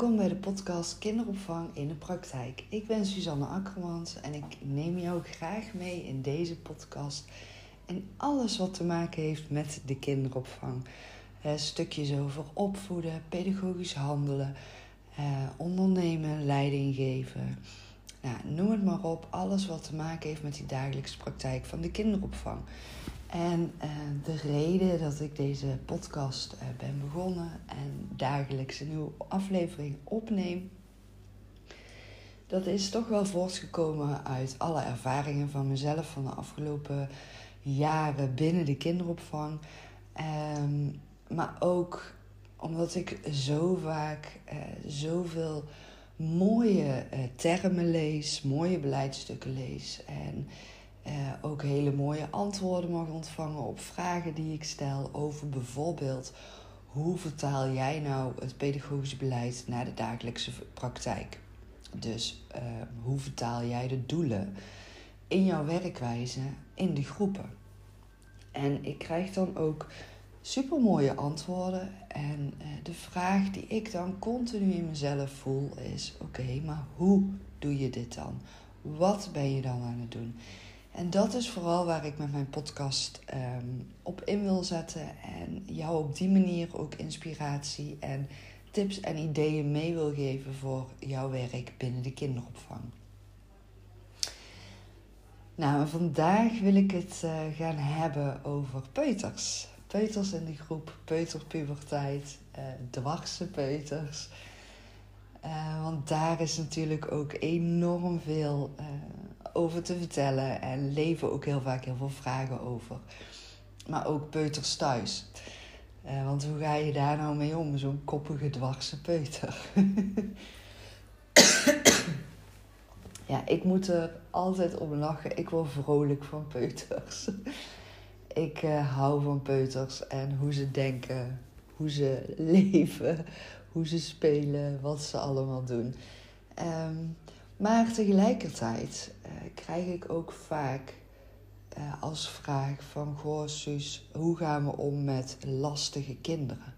Welkom bij de podcast Kinderopvang in de Praktijk. Ik ben Suzanne Akkermans en ik neem jou graag mee in deze podcast en alles wat te maken heeft met de kinderopvang. Eh, stukjes over opvoeden, pedagogisch handelen, eh, ondernemen, leiding geven. Nou, noem het maar op, alles wat te maken heeft met die dagelijkse praktijk van de kinderopvang. En uh, de reden dat ik deze podcast uh, ben begonnen en dagelijks een nieuwe aflevering opneem, dat is toch wel voortgekomen uit alle ervaringen van mezelf van de afgelopen jaren binnen de kinderopvang. Um, maar ook omdat ik zo vaak uh, zoveel mooie termen lees, mooie beleidsstukken lees en uh, ook hele mooie antwoorden mag ontvangen op vragen die ik stel over bijvoorbeeld hoe vertaal jij nou het pedagogisch beleid naar de dagelijkse praktijk? Dus uh, hoe vertaal jij de doelen in jouw werkwijze in de groepen? En ik krijg dan ook super mooie antwoorden. En uh, de vraag die ik dan continu in mezelf voel is: oké, maar hoe doe je dit dan? Wat ben je dan aan het doen? En dat is vooral waar ik met mijn podcast um, op in wil zetten. En jou op die manier ook inspiratie en tips en ideeën mee wil geven voor jouw werk binnen de kinderopvang. Nou, vandaag wil ik het uh, gaan hebben over peuters. Peuters in de groep, peuterpuberteit, uh, dwarse peuters. Uh, want daar is natuurlijk ook enorm veel over te vertellen en leven ook heel vaak heel veel vragen over. Maar ook peuters thuis. Uh, want hoe ga je daar nou mee om, zo'n koppige dwarse peuter? ja, ik moet er altijd om lachen. Ik word vrolijk van peuters. ik uh, hou van peuters en hoe ze denken, hoe ze leven, hoe ze spelen, wat ze allemaal doen. Um, maar tegelijkertijd uh, krijg ik ook vaak uh, als vraag van... Goh, Suus, hoe gaan we om met lastige kinderen?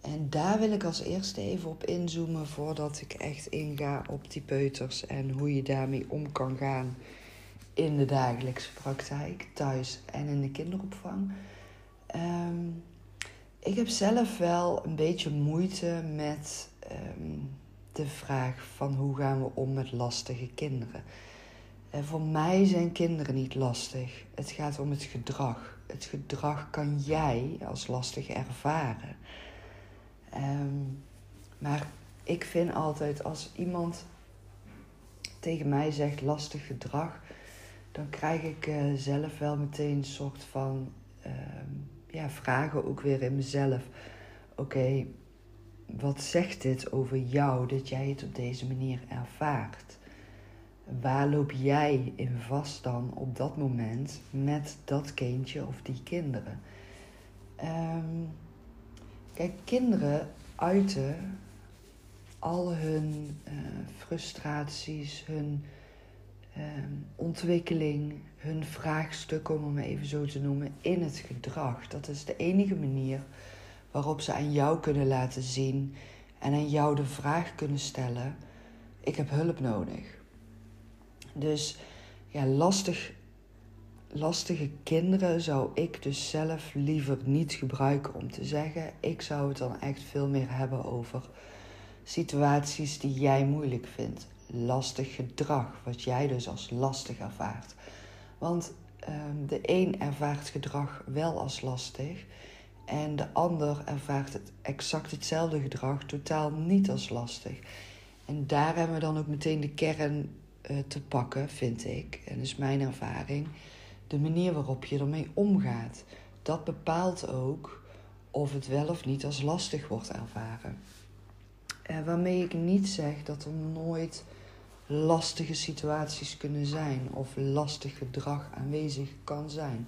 En daar wil ik als eerste even op inzoomen... voordat ik echt inga op die peuters... en hoe je daarmee om kan gaan in de dagelijkse praktijk, thuis en in de kinderopvang. Um, ik heb zelf wel een beetje moeite met... Um, de vraag van hoe gaan we om met lastige kinderen. En voor mij zijn kinderen niet lastig. Het gaat om het gedrag. Het gedrag kan jij als lastig ervaren. Um, maar ik vind altijd als iemand tegen mij zegt lastig gedrag, dan krijg ik uh, zelf wel meteen een soort van uh, ja, vragen ook weer in mezelf. Oké, wat zegt dit over jou dat jij het op deze manier ervaart? Waar loop jij in vast dan op dat moment met dat kindje of die kinderen? Um, kijk, kinderen uiten al hun uh, frustraties, hun um, ontwikkeling, hun vraagstukken, om hem even zo te noemen, in het gedrag. Dat is de enige manier waarop ze aan jou kunnen laten zien en aan jou de vraag kunnen stellen: ik heb hulp nodig. Dus ja, lastig, lastige kinderen zou ik dus zelf liever niet gebruiken om te zeggen. Ik zou het dan echt veel meer hebben over situaties die jij moeilijk vindt. Lastig gedrag, wat jij dus als lastig ervaart. Want um, de een ervaart gedrag wel als lastig en de ander ervaart het exact hetzelfde gedrag totaal niet als lastig. En daar hebben we dan ook meteen de kern uh, te pakken, vind ik. En is mijn ervaring. De manier waarop je ermee omgaat. Dat bepaalt ook of het wel of niet als lastig wordt ervaren. Uh, waarmee ik niet zeg dat er nooit lastige situaties kunnen zijn of lastig gedrag aanwezig kan zijn.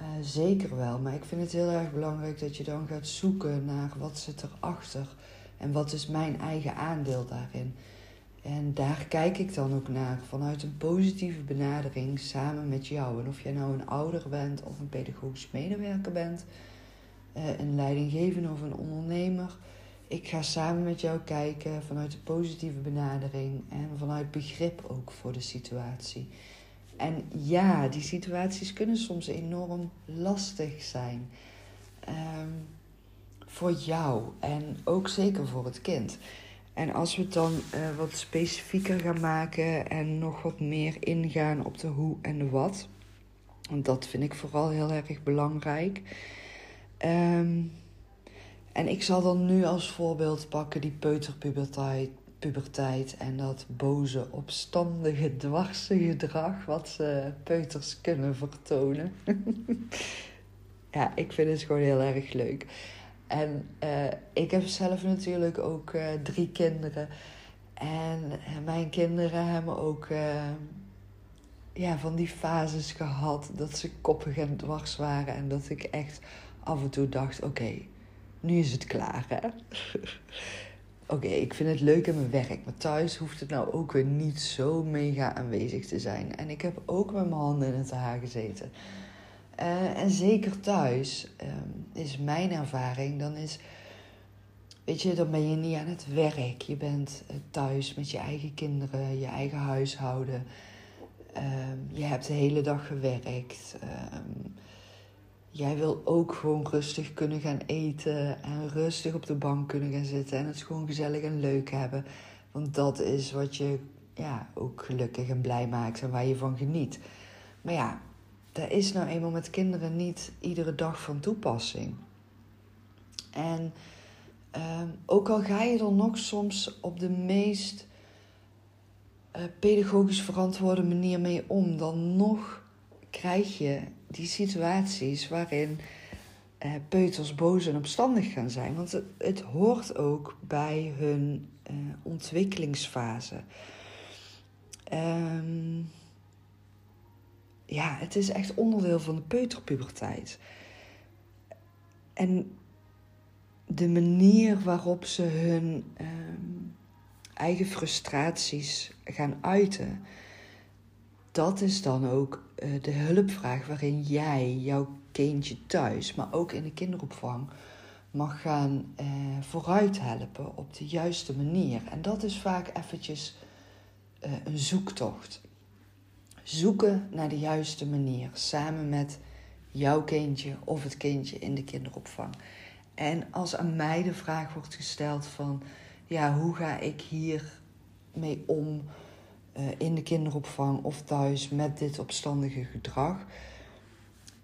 Uh, zeker wel, maar ik vind het heel erg belangrijk dat je dan gaat zoeken naar wat zit erachter en wat is mijn eigen aandeel daarin. En daar kijk ik dan ook naar vanuit een positieve benadering samen met jou. En of jij nou een ouder bent of een pedagogisch medewerker bent, uh, een leidinggevende of een ondernemer. Ik ga samen met jou kijken vanuit de positieve benadering en vanuit begrip ook voor de situatie. En ja, die situaties kunnen soms enorm lastig zijn. Ehm, voor jou en ook zeker voor het kind. En als we het dan uh, wat specifieker gaan maken en nog wat meer ingaan op de hoe en de wat. Want dat vind ik vooral heel erg belangrijk. Um, en ik zal dan nu als voorbeeld pakken die peuterpuberteit puberteit en dat boze, opstandige, dwarse gedrag wat uh, peuters kunnen vertonen. ja, ik vind het gewoon heel erg leuk. En uh, ik heb zelf natuurlijk ook uh, drie kinderen. En mijn kinderen hebben ook ja, van die fases gehad dat ze koppig en dwars waren. En dat ik echt af en toe dacht: oké, nu is het klaar. Hè? Oké, ik vind het leuk in mijn werk, maar thuis hoeft het nou ook weer niet zo mega aanwezig te zijn. En ik heb ook met mijn handen in het haar gezeten. Uh, en zeker thuis um, is mijn ervaring, dan is, weet je, dan ben je niet aan het werk. Je bent uh, thuis met je eigen kinderen, je eigen huishouden. Um, je hebt de hele dag gewerkt. Um, jij wil ook gewoon rustig kunnen gaan eten en rustig op de bank kunnen gaan zitten en het gewoon gezellig en leuk hebben. Want dat is wat je ja, ook gelukkig en blij maakt en waar je van geniet. Maar ja, dat is nou eenmaal met kinderen niet iedere dag van toepassing. En ehm, ook al ga je er nog soms op de meest uh, pedagogisch verantwoorde manier mee om, dan nog krijg je die situaties waarin uh, peuters boos en opstandig gaan zijn. Want het, hoort ook bij hun uh, ontwikkelingsfase. Um, ja, het is echt onderdeel van de peuterpuberteit. En de manier waarop ze hun um, eigen frustraties gaan uiten dat is dan ook uh, de hulpvraag waarin jij jouw kindje thuis, maar ook in de kinderopvang, mag gaan uh, vooruit helpen op de juiste manier. En dat is vaak eventjes uh, een zoektocht. Zoeken naar de juiste manier, samen met jouw kindje of het kindje in de kinderopvang. En als aan mij de vraag wordt gesteld van, ja, hoe ga ik hier mee om? Uh, in de kinderopvang of thuis met dit opstandige gedrag.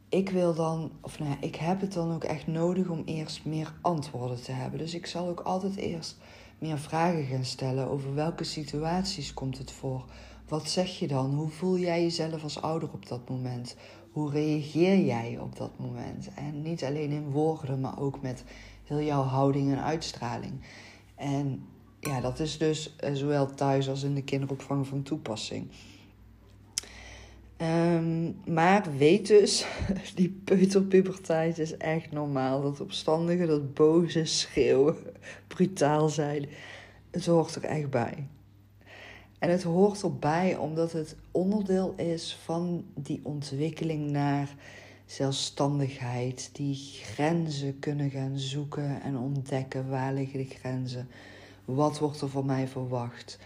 Ik wil dan, of nou ik heb het dan ook echt nodig om eerst meer antwoorden te hebben. Dus ik zal ook altijd eerst meer vragen gaan stellen over welke situaties komt het voor. Wat zeg je dan? Hoe voel jij jezelf als ouder op dat moment? Hoe reageer jij op dat moment? En niet alleen in woorden, maar ook met heel jouw houding en uitstraling. En ja, dat is dus eh, zowel thuis als in de kinderopvang van toepassing. Um, maar weet dus, die peuterpuberteit is echt normaal. Dat opstandige, dat boze, schreeuwen, brutaal zijn. Het hoort er echt bij. En het hoort erbij omdat het onderdeel is van die ontwikkeling naar zelfstandigheid. Die grenzen kunnen gaan zoeken en ontdekken. Waar liggen de grenzen? Wat wordt er van mij verwacht?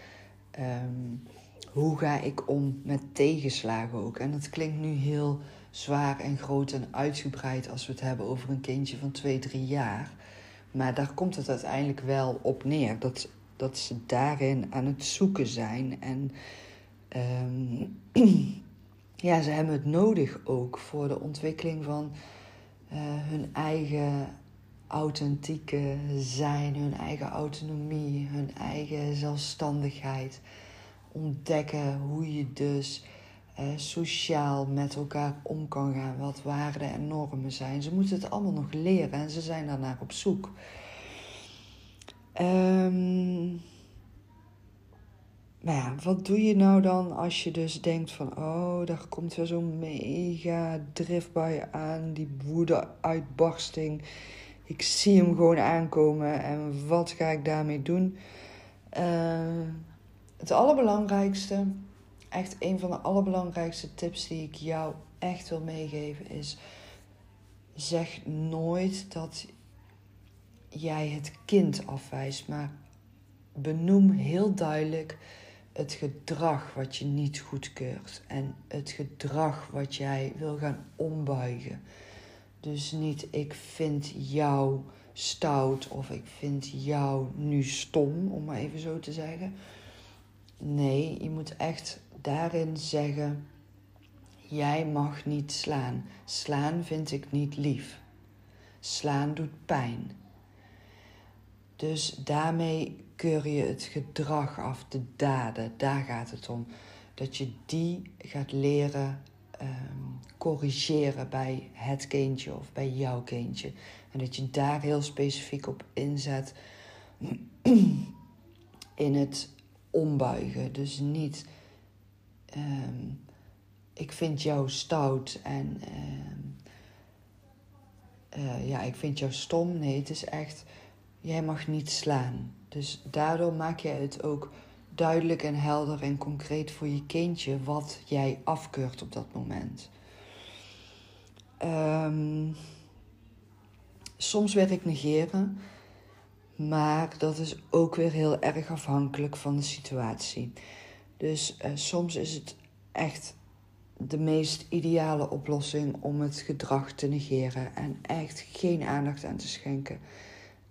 Um, hoe ga ik om met tegenslagen ook? En dat klinkt nu heel zwaar en groot en uitgebreid als we het hebben over een kindje van 2, 3 jaar. Maar daar komt het uiteindelijk wel op neer. Dat, dat ze daarin aan het zoeken zijn. En um, ja, ze hebben het nodig ook voor de ontwikkeling van uh, hun eigen authentieke zijn, hun eigen autonomie, hun eigen zelfstandigheid. Ontdekken hoe je dus eh, sociaal met elkaar om kan gaan, wat waarden en normen zijn. Ze moeten het allemaal nog leren en ze zijn daarnaar op zoek. Maar ja, wat doe je nou dan als je dus denkt van... oh, daar komt weer zo'n mega driftbui aan, die woede-uitbarsting ik zie hem gewoon aankomen en wat ga ik daarmee doen? Uh, het allerbelangrijkste, echt een van de allerbelangrijkste tips die ik jou echt wil meegeven is: zeg nooit dat jij het kind afwijst, maar benoem heel duidelijk het gedrag wat je niet goedkeurt en het gedrag wat jij wil gaan ombuigen. Dus niet ik vind jou stout of ik vind jou nu stom, om maar even zo te zeggen. Nee, je moet echt daarin zeggen: jij mag niet slaan. Slaan vind ik niet lief. Slaan doet pijn. Dus daarmee keur je het gedrag af, de daden, daar gaat het om. Dat je die gaat leren um, corrigeren bij het kindje of bij jouw kindje. En dat je daar heel specifiek op inzet in het ombuigen. Dus niet, ehm, ik vind jou stout en ehm, eh, ja, ik vind jou stom. Nee, het is echt, jij mag niet slaan. Dus daardoor maak jij het ook duidelijk en helder en concreet voor je kindje wat jij afkeurt op dat moment. Um, soms werkt negeren, maar dat is ook weer heel erg afhankelijk van de situatie. Dus uh, soms is het echt de meest ideale oplossing om het gedrag te negeren en echt geen aandacht aan te schenken.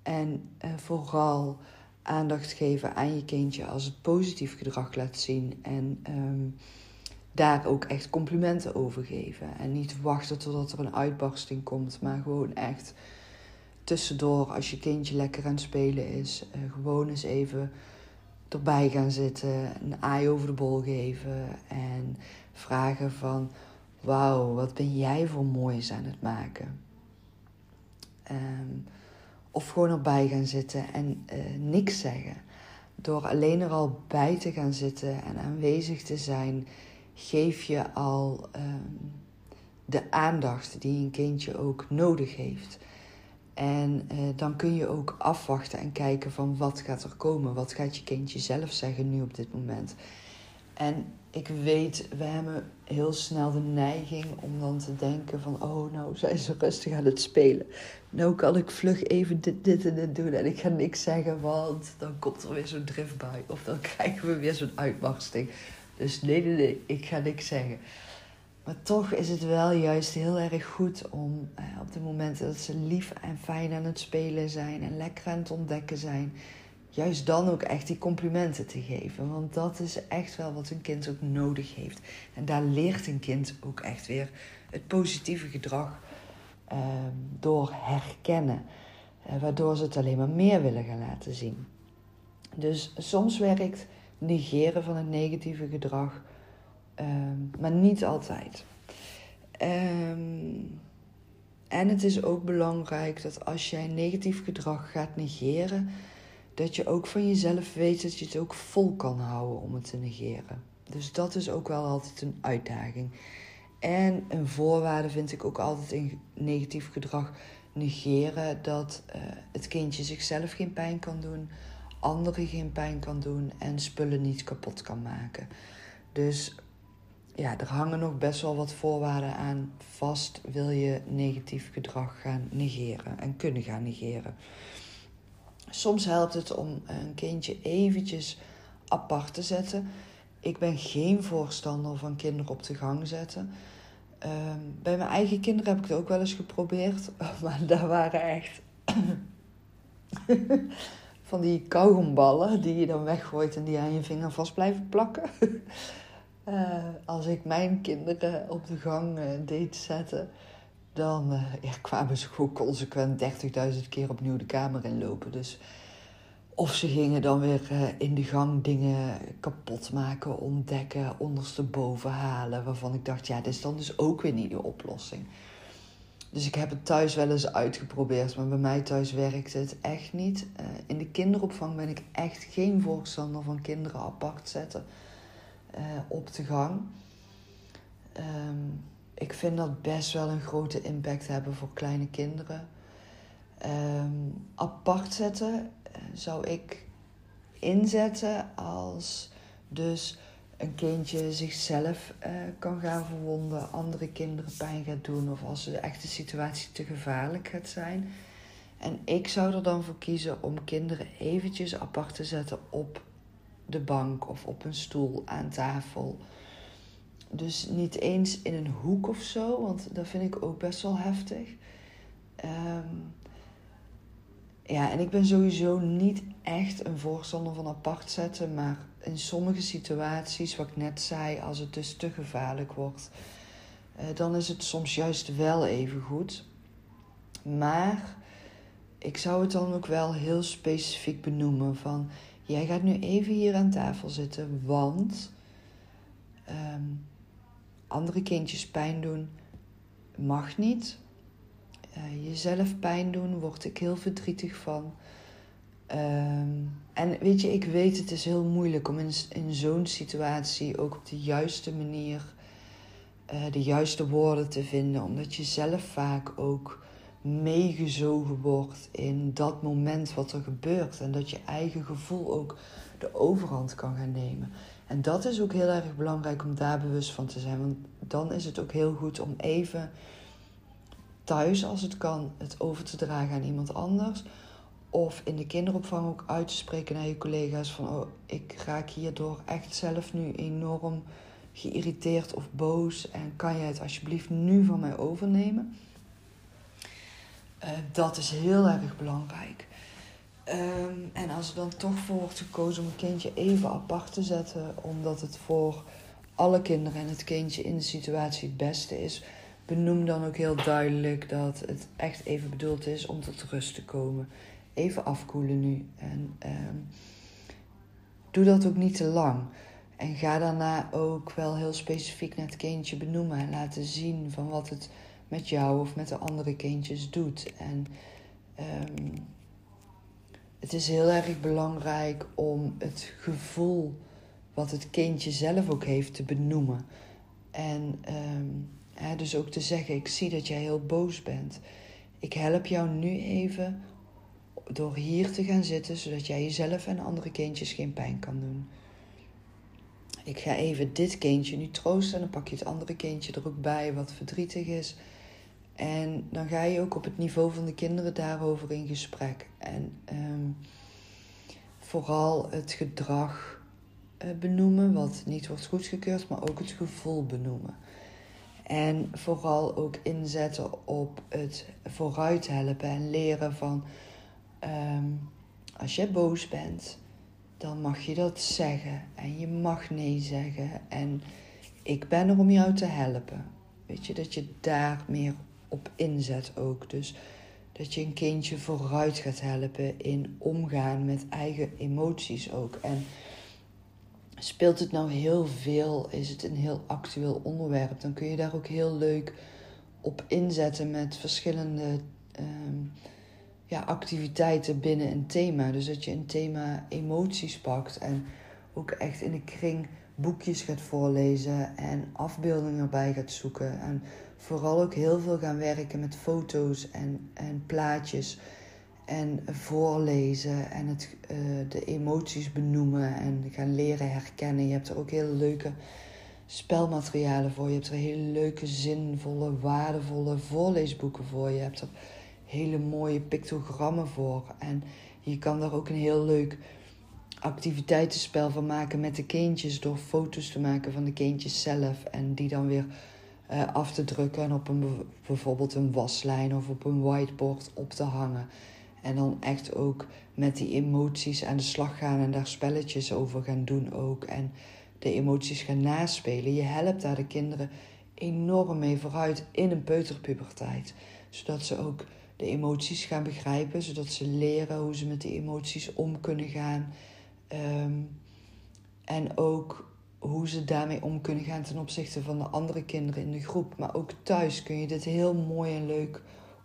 En uh, vooral aandacht geven aan je kindje als het positief gedrag laat zien. En um, daar ook echt complimenten over geven. En niet wachten totdat er een uitbarsting komt, maar gewoon echt tussendoor, als je kindje lekker aan het spelen is, uh, gewoon eens even erbij gaan zitten, een aai over de bol geven en vragen van, wauw, wat ben jij voor moois aan het maken? Um, of gewoon erbij gaan zitten en uh, niks zeggen. Door alleen er al bij te gaan zitten en aanwezig te zijn, geef je al um, de aandacht die een kindje ook nodig heeft. En uh, dan kun je ook afwachten en kijken van wat gaat er komen. Wat gaat je kindje zelf zeggen nu op dit moment. En ik weet, we hebben heel snel de neiging om dan te denken van... oh, nou zijn ze rustig aan het spelen. Nou kan ik vlug even dit, dit en dit doen en ik ga niks zeggen... want dan komt er weer zo'n driftbui of dan krijgen we weer zo'n uitbarsting. Dus nee, nee, ik ga niks zeggen. Maar toch is het wel juist heel erg goed om eh, op de momenten dat ze lief en fijn aan het spelen zijn... en lekker aan het ontdekken zijn juist dan ook echt die complimenten te geven. Want dat is echt wel wat een kind ook nodig heeft. En daar leert een kind ook echt weer het positieve gedrag uh, door herkennen. Uh, waardoor ze het alleen maar meer willen gaan laten zien. Dus soms werkt negeren van het negatieve gedrag, uh, maar niet altijd. Um, en het is ook belangrijk dat als jij negatief gedrag gaat negeren, dat je ook van jezelf weet dat je het ook vol kan houden om het te negeren. Dus dat is ook wel altijd een uitdaging. En een voorwaarde vind ik ook altijd in negatief gedrag negeren dat uh, het kindje zichzelf geen pijn kan doen, anderen geen pijn kan doen en spullen niet kapot kan maken. Dus ja, er hangen nog best wel wat voorwaarden aan vast wil je negatief gedrag gaan negeren en kunnen gaan negeren. Soms helpt het om een kindje eventjes apart te zetten. Ik ben geen voorstander van kinderen op de gang zetten. Ehm, bij mijn eigen kinderen heb ik het ook wel eens geprobeerd. Maar daar waren echt van die kauwgomballen die je dan weggooit en die aan je vinger vast blijven plakken. uh, als ik mijn kinderen op de gang uh, deed zetten, dan ja, kwamen ze gewoon consequent 30.000 keer opnieuw de kamer inlopen. Dus of ze gingen dan weer in de gang dingen kapot maken, ontdekken, ondersteboven halen. Waarvan ik dacht, ja, dit is dan dus ook weer niet de oplossing. Dus ik heb het thuis wel eens uitgeprobeerd, maar bij mij thuis werkte het echt niet. Uh, in de kinderopvang ben ik echt geen voorstander van kinderen apart zetten uh, op de gang. Um, ik vind dat best wel een grote impact hebben voor kleine kinderen. Um, apart zetten uh, zou ik inzetten als dus een kindje zichzelf uh, kan gaan verwonden, andere kinderen pijn gaat doen of als de echte situatie te gevaarlijk gaat zijn. En ik zou er dan voor kiezen om kinderen eventjes apart te zetten op de bank of op een stoel aan tafel. Dus niet eens in een hoek of zo, want dat vind ik ook best wel heftig. Um, ja, en ik ben sowieso niet echt een voorstander van apart zetten, maar in sommige situaties, wat ik net zei, als het dus te gevaarlijk wordt, uh, dan is het soms juist wel even goed. Maar ik zou het dan ook wel heel specifiek benoemen van jij gaat nu even hier aan tafel zitten, want um, andere kindjes pijn doen mag niet. Uh, jezelf pijn doen, word ik heel verdrietig van. Um, en weet je, ik weet het is heel moeilijk om in, zo'n situatie ook op de juiste manier uh, de juiste woorden te vinden, omdat je zelf vaak ook meegezogen wordt in dat moment wat er gebeurt. En dat je eigen gevoel ook de overhand kan gaan nemen. En dat is ook heel erg belangrijk om daar bewust van te zijn. Want dan is het ook heel goed om even thuis, als het kan, het over te dragen aan iemand anders. Of in de kinderopvang ook uit te spreken naar je collega's van oh, ik raak hierdoor echt zelf nu enorm geïrriteerd of boos. En kan jij het alsjeblieft nu van mij overnemen? Uh, dat is heel erg belangrijk. Um, en als er dan toch voor wordt gekozen om een kindje even apart te zetten, omdat het voor alle kinderen en het kindje in de situatie het beste is, benoem dan ook heel duidelijk dat het echt even bedoeld is om tot rust te komen. Even afkoelen nu. En um, doe dat ook niet te lang. En ga daarna ook wel heel specifiek naar het kindje benoemen en laten zien van wat het met jou of met de andere kindjes doet. En um, het is heel erg belangrijk om het gevoel wat het kindje zelf ook heeft te benoemen. En um, dus ook te zeggen: Ik zie dat jij heel boos bent. Ik help jou nu even door hier te gaan zitten, zodat jij jezelf en andere kindjes geen pijn kan doen. Ik ga even dit kindje nu troosten en dan pak je het andere kindje er ook bij wat verdrietig is. En dan ga je ook op het niveau van de kinderen daarover in gesprek. En um, vooral het gedrag uh, benoemen, wat niet wordt goedgekeurd, maar ook het gevoel benoemen. En vooral ook inzetten op het vooruit helpen en leren van um, als je boos bent, dan mag je dat zeggen. En je mag nee zeggen. En ik ben er om jou te helpen. Weet je, dat je daar meer op inzet ook. Dus dat je een kindje vooruit gaat helpen in omgaan met eigen emoties ook. En speelt het nou heel veel, is het een heel actueel onderwerp, dan kun je daar ook heel leuk op inzetten met verschillende um, ja, activiteiten binnen een thema. Dus dat je een thema emoties pakt en ook echt in de kring boekjes gaat voorlezen en afbeeldingen erbij gaat zoeken. En vooral ook heel veel gaan werken met foto's en, en plaatjes. En voorlezen en het, uh, de emoties benoemen en gaan leren herkennen. Je hebt er ook hele leuke spelmaterialen voor. Je hebt er hele leuke, zinvolle, waardevolle voorleesboeken voor. Je hebt er hele mooie pictogrammen voor. En je kan daar ook een heel leuk activiteitenspel van maken met de kindjes. Door foto's te maken van de kindjes zelf. En die dan weer uh, af te drukken en op een, bijvoorbeeld een waslijn of op een whiteboard op te hangen. En dan echt ook met die emoties aan de slag gaan en daar spelletjes over gaan doen ook. En de emoties gaan naspelen. Je helpt daar de kinderen enorm mee vooruit in een peuterpuberteit. Zodat ze ook de emoties gaan begrijpen, zodat ze leren hoe ze met die emoties om kunnen gaan. Um, en ook hoe ze daarmee om kunnen gaan ten opzichte van de andere kinderen in de groep. Maar ook thuis kun je dit heel mooi en leuk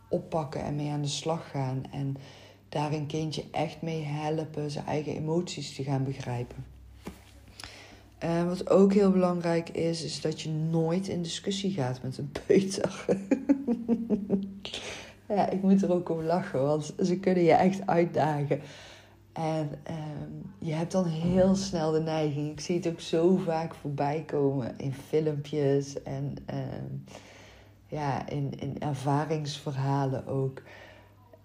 oppakken en mee aan de slag gaan. En daar een kindje echt mee helpen zijn eigen emoties te gaan begrijpen. En wat ook heel belangrijk is, is dat je nooit in discussie gaat met een peuter. ja, ik moet er ook om lachen, want ze kunnen je echt uitdagen. En um, je hebt dan heel snel de neiging. Ik zie het ook zo vaak voorbij komen in filmpjes en um, ja, in, in ervaringsverhalen ook.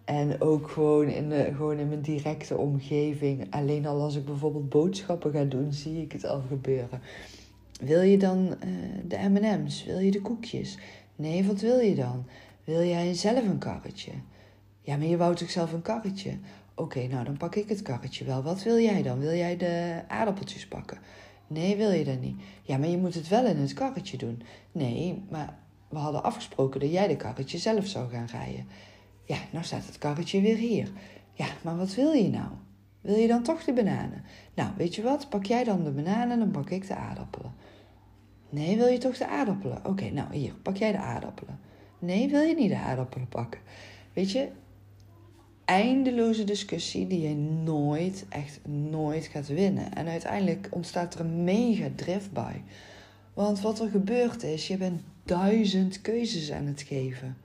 En ook gewoon in, gewoon in mijn directe omgeving. Alleen al als ik bijvoorbeeld boodschappen ga doen, zie ik het al gebeuren. Wil je dan uh, de MM's? Wil je de koekjes? Nee, wat wil je dan? Wil jij zelf een karretje? Ja, maar je wou toch zelf een karretje? Oké, nou dan pak ik het karretje wel. Wat wil jij dan? Wil jij de aardappeltjes pakken? Nee, wil je dat niet? Ja, maar je moet het wel in het karretje doen. Nee, maar we hadden afgesproken dat jij de karretje zelf zou gaan rijden. Ja, nou staat het karretje weer hier. Ja, maar wat wil je nou? Wil je dan toch de bananen? Nou, weet je wat? Pak jij dan de bananen, dan pak ik de aardappelen. Nee, wil je toch de aardappelen? Oké, nou hier, pak jij de aardappelen. Nee, wil je niet de aardappelen pakken? Weet je, eindeloze discussie die je nooit, echt nooit gaat winnen. En uiteindelijk ontstaat er een mega bij. Want wat er gebeurt is, je bent duizend keuzes aan het geven.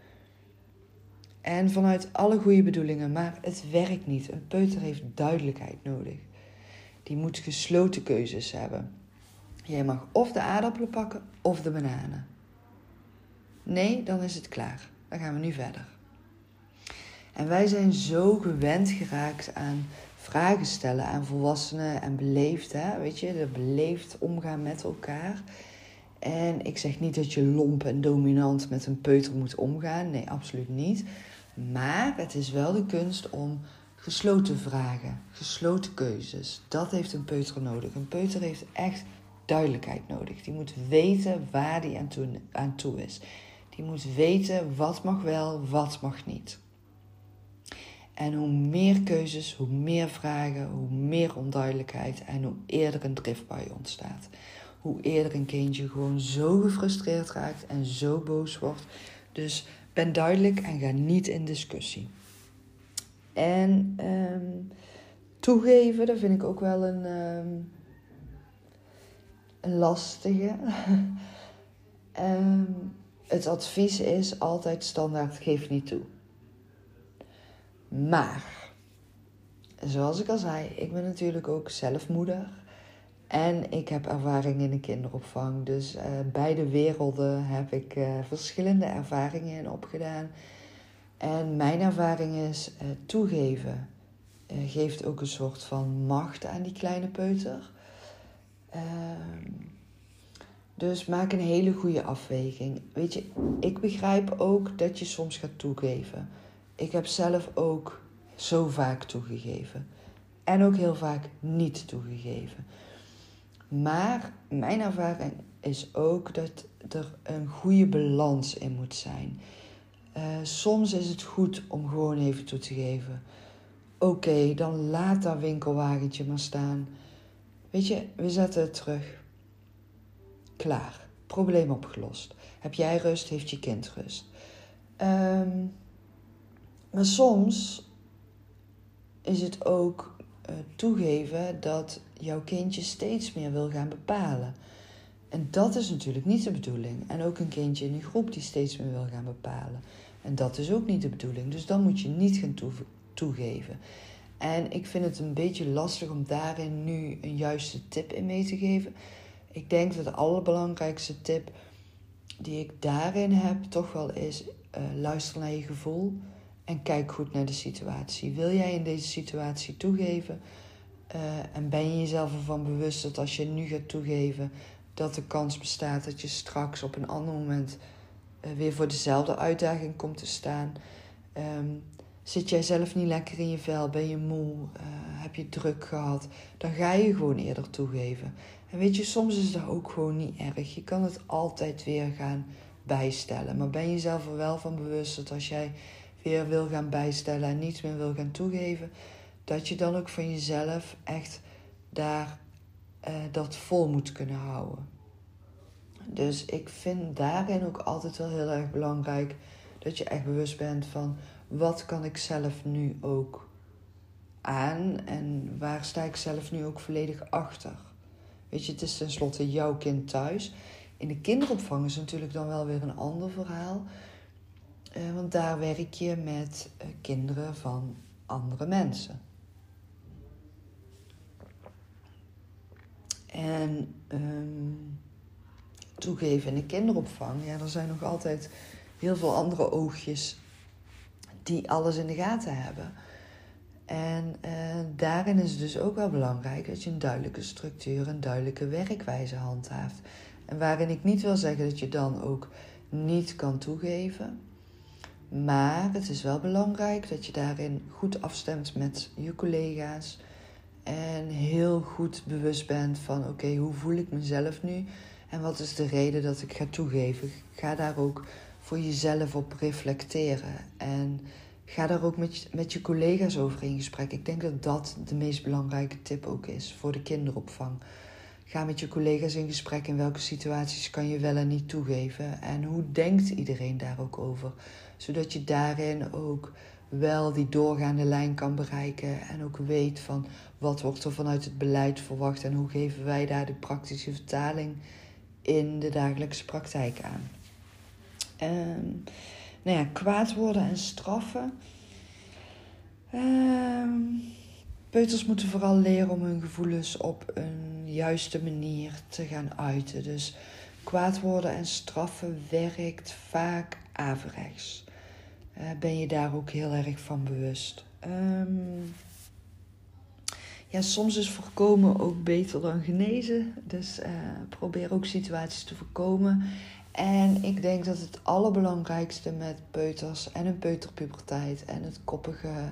En vanuit alle goede bedoelingen, maar het werkt niet. Een peuter heeft duidelijkheid nodig. Die moet gesloten keuzes hebben. Jij mag of de aardappelen pakken of de bananen. Nee, dan is het klaar. Dan gaan we nu verder. En wij zijn zo gewend geraakt aan vragen stellen aan volwassenen en beleefd, hè? weet je, de beleefd omgaan met elkaar. En ik zeg niet dat je lomp en dominant met een peuter moet omgaan. Nee, absoluut niet. Maar het is wel de kunst om gesloten vragen, gesloten keuzes. Dat heeft een peuter nodig. Een peuter heeft echt duidelijkheid nodig. Die moet weten waar die aan toe, aan toe is. Die moet weten wat mag wel, wat mag niet. En hoe meer keuzes, hoe meer vragen, hoe meer onduidelijkheid en hoe eerder een drift bij je ontstaat. Hoe eerder een kindje gewoon zo gefrustreerd raakt en zo boos wordt. Dus ben duidelijk en ga niet in discussie. En um, toegeven, dat vind ik ook wel een, een lastige. um, het advies is altijd standaard: geef niet toe. Maar, zoals ik al zei, ik ben natuurlijk ook zelf moeder. En ik heb ervaring in de kinderopvang. Dus uh, beide werelden heb ik uh, verschillende ervaringen in opgedaan. En mijn ervaring is uh, toegeven. geeft ook een soort van macht aan die kleine peuter. Ehm, dus maak een hele goede afweging. Weet je, ik begrijp ook dat je soms gaat toegeven. Ik heb zelf ook zo vaak toegegeven. En ook heel vaak niet toegegeven. Maar mijn ervaring is ook dat er een goede balans in moet zijn. Uh, soms is het goed om gewoon even toe te geven. Oké, dan laat dat winkelwagentje maar staan. Weet je, we zetten het terug. Klaar. Probleem opgelost. Heb jij rust, heeft je kind rust. Um, maar soms is het ook toegeven dat jouw kindje steeds meer wil gaan bepalen. En dat is natuurlijk niet de bedoeling. En ook een kindje in een groep die steeds meer wil gaan bepalen. En dat is ook niet de bedoeling. Dus dan moet je niet gaan toegeven. En ik vind het een beetje lastig om daarin nu een juiste tip in mee te geven. Ik denk dat de allerbelangrijkste tip die ik daarin heb toch wel is: uh, luister naar je gevoel. En kijk goed naar de situatie. Wil jij in deze situatie toegeven? Uh, en ben je jezelf ervan bewust dat als je nu gaat toegeven, dat de kans bestaat dat je straks op een ander moment uh, weer voor dezelfde uitdaging komt te staan? Um, zit jij zelf niet lekker in je vel? Ben je moe? Uh, heb je druk gehad? Dan ga je gewoon eerder toegeven. En weet je, soms is dat ook gewoon niet erg. Je kan het altijd weer gaan bijstellen. Maar ben je jezelf er wel van bewust dat als jij weer wil gaan bijstellen en niets meer wil gaan toegeven, dat je dan ook van jezelf echt daar uh, dat vol moet kunnen houden. Dus ik vind daarin ook altijd wel heel erg belangrijk dat je echt bewust bent van wat kan ik zelf nu ook aan en waar sta ik zelf nu ook volledig achter. Weet je, het is tenslotte jouw kind thuis. In de kinderopvang is natuurlijk dan wel weer een ander verhaal. Uh, want daar werk je met uh, kinderen van andere mensen. En um, toegeven in de kinderopvang, ja, er zijn nog altijd heel veel andere oogjes die alles in de gaten hebben. En uh, daarin is het dus ook wel belangrijk dat je een duidelijke structuur, een duidelijke werkwijze handhaaft. En waarin ik niet wil zeggen dat je dan ook niet kan toegeven. Maar het is wel belangrijk dat je daarin goed afstemt met je collega's. En heel goed bewust bent van oké, hoe voel ik mezelf nu? En wat is de reden dat ik ga toegeven? Ga daar ook voor jezelf op reflecteren. En ga daar ook met, met je collega's over in gesprek. Ik denk dat dat de meest belangrijke tip ook is voor de kinderopvang. Ga met je collega's in gesprek in welke situaties kan je wel en niet toegeven. En hoe denkt iedereen daar ook over? Zodat je daarin ook wel die doorgaande lijn kan bereiken. En ook weet van wat wordt er vanuit het beleid verwacht. En hoe geven wij daar de praktische vertaling in de dagelijkse praktijk aan. Um, nou ja, kwaad worden en straffen. Um, peuters moeten vooral leren om hun gevoelens op een juiste manier te gaan uiten. Dus kwaad worden en straffen werkt vaak averechts. Uh, ben je daar ook heel erg van bewust. Um, ja, soms is voorkomen ook beter dan genezen. Dus uh, probeer ook situaties te voorkomen. En ik denk dat het allerbelangrijkste met peuters en een peuterpuberteit en het koppige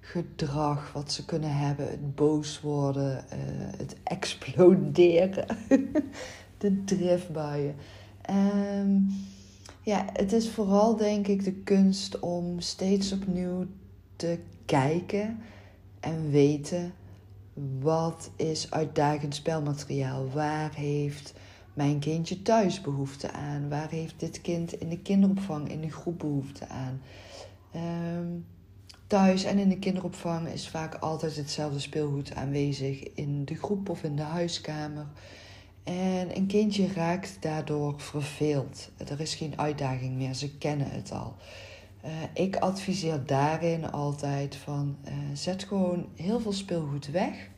gedrag wat ze kunnen hebben, het boos worden, uh, het exploderen, de driftbuien. Um, ja, het is vooral denk ik de kunst om steeds opnieuw te kijken en weten wat is uitdagend spelmateriaal? Waar heeft mijn kindje thuis behoefte aan? Waar heeft dit kind in de kinderopvang, in de groep behoefte aan? Um, thuis en in de kinderopvang is vaak altijd hetzelfde speelgoed aanwezig in de groep of in de huiskamer. En een kindje raakt daardoor verveeld. Er is geen uitdaging meer, ze kennen het al. Uh, ik adviseer daarin altijd van uh, zet gewoon heel veel speelgoed weg.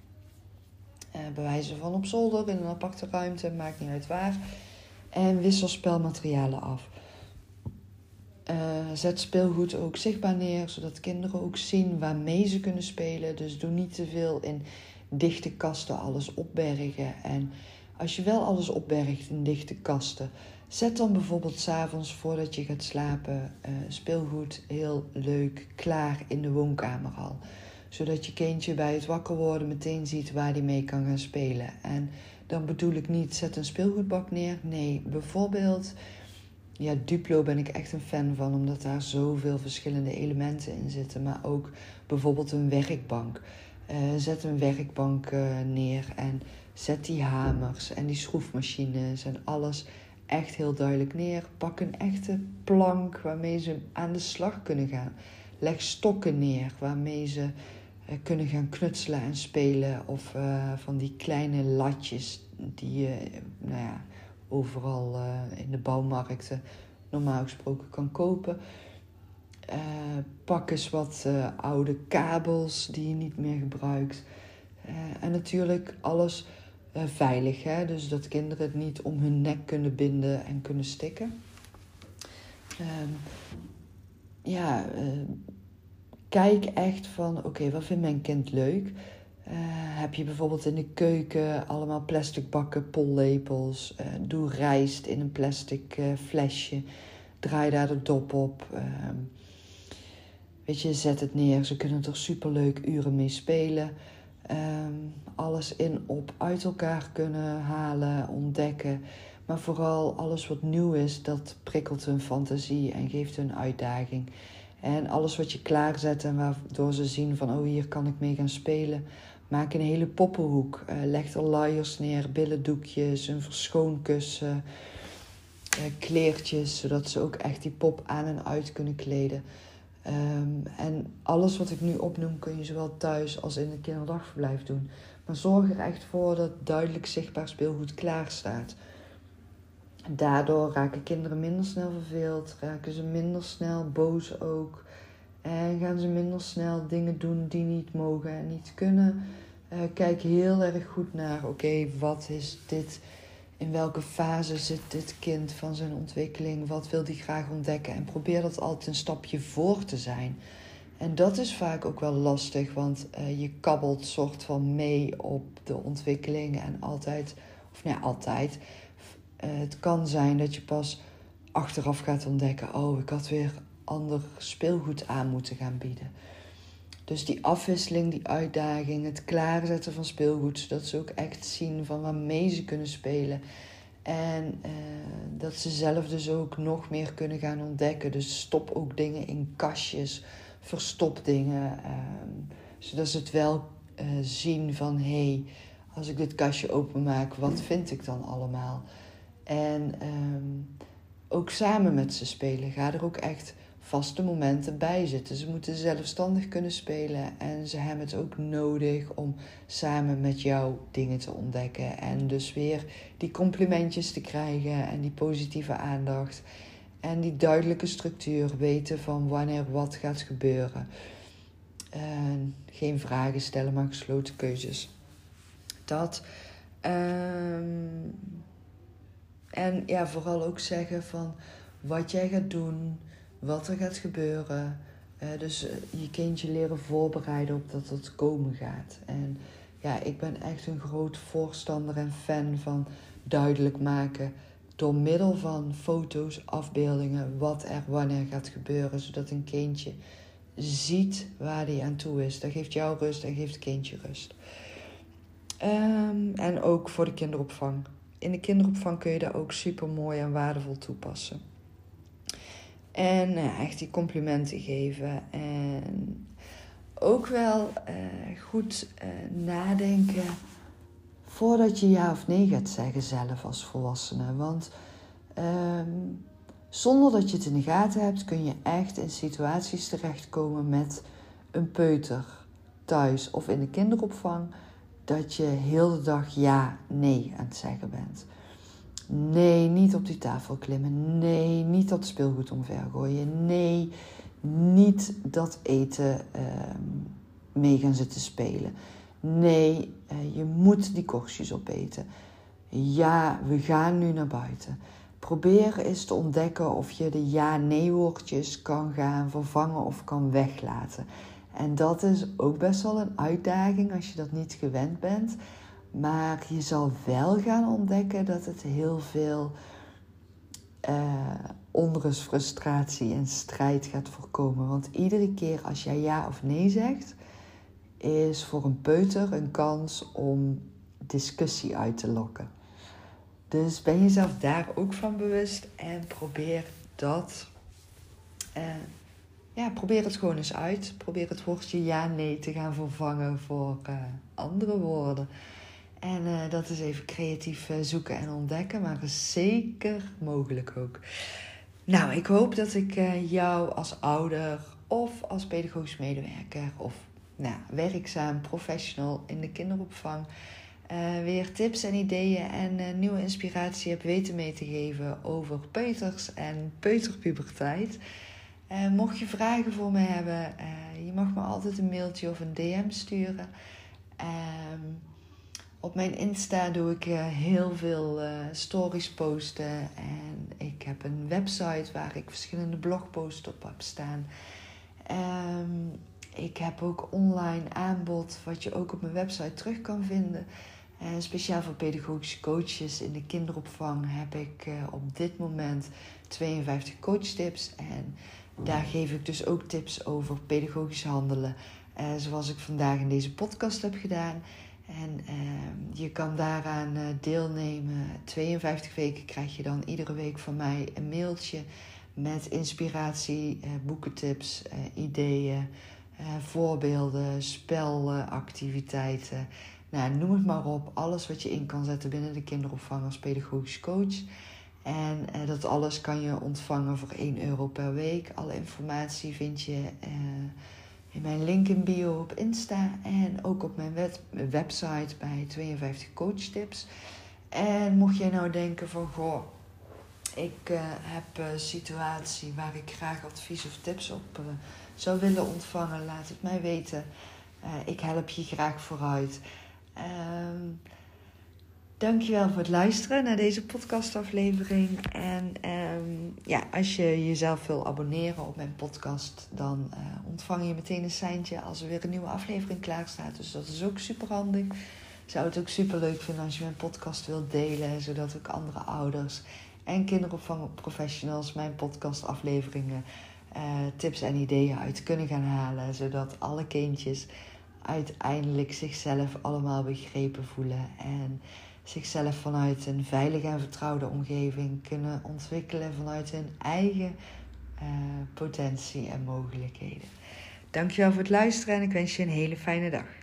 Uh, bij wijze van op zolder, in een aparte ruimte, maakt niet uit waar. En wissel spelmaterialen af. zet speelgoed ook zichtbaar neer, zodat kinderen ook zien waarmee ze kunnen spelen. Dus doe niet te veel in dichte kasten alles opbergen. En als je wel alles opbergt in dichte kasten, Zet dan bijvoorbeeld s'avonds voordat je gaat slapen uh, speelgoed heel leuk klaar in de woonkamer al. Zodat je kindje bij het wakker worden meteen ziet waar hij mee kan gaan spelen. En dan bedoel ik niet zet een speelgoedbak neer. Nee, bijvoorbeeld, ja, Duplo ben ik echt een fan van, omdat daar zoveel verschillende elementen in zitten. Maar ook bijvoorbeeld een werkbank. Uh, zet een werkbank uh, neer en zet die hamers en die schroefmachines en alles echt heel duidelijk neer. Pak een echte plank waarmee ze aan de slag kunnen gaan. Leg stokken neer waarmee ze uh, kunnen gaan knutselen en spelen. Of uh, van die kleine latjes die je nou ja, overal uh, in de bouwmarkten normaal gesproken kan kopen. pak eens wat oude kabels die je niet meer gebruikt. en natuurlijk alles uh, veilig. Hè? Dus dat kinderen het niet om hun nek kunnen binden en kunnen stikken. Um, ja, uh, kijk echt van, oké, wat vindt mijn kind leuk? Uh, heb je bijvoorbeeld in de keuken allemaal plastic bakken, pollepels. doe rijst in een plastic flesje. Draai daar de dop op. Ehm, weet je, zet het neer. Ze kunnen er superleuk uren mee spelen. Um, alles in op uit elkaar kunnen halen, ontdekken. Maar vooral alles wat nieuw is, dat prikkelt hun fantasie en geeft hun uitdaging. En alles wat je klaarzet en waardoor ze zien van oh hier kan ik mee gaan spelen. Maak een hele poppenhoek. Uh, leg er luiers neer, billendoekjes, een verschoonkussen, uh, kleertjes. Zodat ze ook echt die pop aan en uit kunnen kleden. Um, en alles wat ik nu opnoem kun je zowel thuis als in het kinderdagverblijf doen. Maar zorg er echt voor dat duidelijk zichtbaar speelgoed klaar staat. Daardoor raken kinderen minder snel verveeld, raken ze minder snel boos ook. En gaan ze minder snel dingen doen die niet mogen en niet kunnen. Uh, kijk heel erg goed naar, oké, wat is dit in welke fase zit dit kind van zijn ontwikkeling? Wat wil hij graag ontdekken? En probeer dat altijd een stapje voor te zijn. En dat is vaak ook wel lastig, want uh, je kabbelt soort van mee op de ontwikkeling en altijd, of nou ja, altijd. Uh, het kan zijn dat je pas achteraf gaat ontdekken: oh, ik had weer ander speelgoed aan moeten gaan bieden. Dus die afwisseling, die uitdaging, het klaarzetten van speelgoed, zodat ze ook echt zien van waarmee ze kunnen spelen. En uh, dat ze zelf dus ook nog meer kunnen gaan ontdekken. Dus stop ook dingen in kastjes, verstop dingen, uh, zodat ze het wel uh, zien van hé, hey, als ik dit kastje openmaak, wat vind ik dan allemaal? En um, ook samen met ze spelen. Ga er ook echt vaste momenten bij zitten. Ze moeten zelfstandig kunnen spelen en ze hebben het ook nodig om samen met jou dingen te ontdekken. En dus weer die complimentjes te krijgen en die positieve aandacht. En die duidelijke structuur, weten van wanneer wat gaat gebeuren. En geen vragen stellen, maar gesloten keuzes. Dat. Um, en ja, vooral ook zeggen van wat jij gaat doen, wat er gaat gebeuren. Uh, dus eh, je kindje leren voorbereiden op dat het komen gaat. En ja, ik ben echt een groot voorstander en fan van duidelijk maken door middel van foto's, afbeeldingen, wat er wanneer gaat gebeuren, zodat een kindje ziet waar hij aan toe is. Dat geeft jou rust en geeft het kindje rust. Um, en ook voor de kinderopvang. In de kinderopvang kun je dat ook super mooi en waardevol toepassen. En uh, echt die complimenten geven. En ook wel uh, goed uh, nadenken voordat je ja of nee gaat zeggen zelf als volwassene. Want um, zonder dat je het in de gaten hebt, kun je echt in situaties terechtkomen met een peuter thuis of in de kinderopvang. Dat je heel de dag ja, nee aan het zeggen bent. Nee, niet op die tafel klimmen. Nee, niet dat speelgoed omver gooien. Nee, niet dat eten uh, mee gaan zitten spelen. Nee, uh, je moet die korstjes opeten. Ja, we gaan nu naar buiten. Probeer eens te ontdekken of je de ja-nee woordjes kan gaan vervangen of kan weglaten. En dat is ook best wel een uitdaging als je dat niet gewend bent. Maar je zal wel gaan ontdekken dat het heel veel uh, onrust, frustratie en strijd gaat voorkomen. Want iedere keer als jij ja of nee zegt, is voor een peuter een kans om discussie uit te lokken. Dus ben jezelf daar ook van bewust en probeer dat. Uh, ja, probeer het gewoon eens uit. Probeer het woordje ja-nee te gaan vervangen voor uh, andere woorden. En uh, dat is even creatief uh, zoeken en ontdekken, maar zeker mogelijk ook. Nou, ik hoop dat ik uh, jou als ouder of als pedagogisch medewerker of nou, werkzaam professional in de kinderopvang weer tips en ideeën en nieuwe inspiratie heb weten mee te geven over peuters en peuterpuberteit. mocht je vragen voor me hebben, je mag me altijd een mailtje of een DM sturen. Ehm, op mijn Insta doe ik uh, heel veel uh, stories posten. En ik heb een website waar ik verschillende blogposts op heb staan. Um, ik heb ook online aanbod wat je ook op mijn website terug kan vinden. En speciaal voor pedagogische coaches in de kinderopvang heb ik uh, op dit moment 52 coachtips. En daar geef ik dus ook tips over pedagogisch handelen. zoals ik vandaag in deze podcast heb gedaan. En uh, je kan daaraan uh, deelnemen. 52 weken krijg je dan iedere week van mij een mailtje met inspiratie, uh, boekentips, ideeën, voorbeelden, spelactiviteiten. Nou, noem het maar op. Alles wat je in kan zetten binnen de kinderopvang als pedagogisch coach. En dat alles kan je ontvangen voor 1 euro per week. Alle informatie vind je in mijn link in bio op Insta en ook op mijn website bij 52 Coach Tips. En mocht jij nou denken van goh, ik uh, heb een situatie waar ik graag advies of tips op uh, zou willen ontvangen, laat het mij weten. Ik help je graag vooruit. Ehm, Dankjewel voor het luisteren naar deze podcastaflevering. En um, ja, als je jezelf wil abonneren op mijn podcast, dan uh, ontvang je meteen een seintje als er weer een nieuwe aflevering klaar staat. Dus dat is ook super handig. Zou het ook super leuk vinden als je mijn podcast wilt delen, zodat ook andere ouders en kinderopvangprofessionals mijn podcastafleveringen uh, tips en ideeën uit kunnen gaan halen, zodat alle kindjes uiteindelijk zichzelf allemaal begrepen voelen en zichzelf vanuit een veilige en vertrouwde omgeving kunnen ontwikkelen vanuit hun eigen uh, potentie en mogelijkheden. Dankjewel voor het luisteren en ik wens je een hele fijne dag.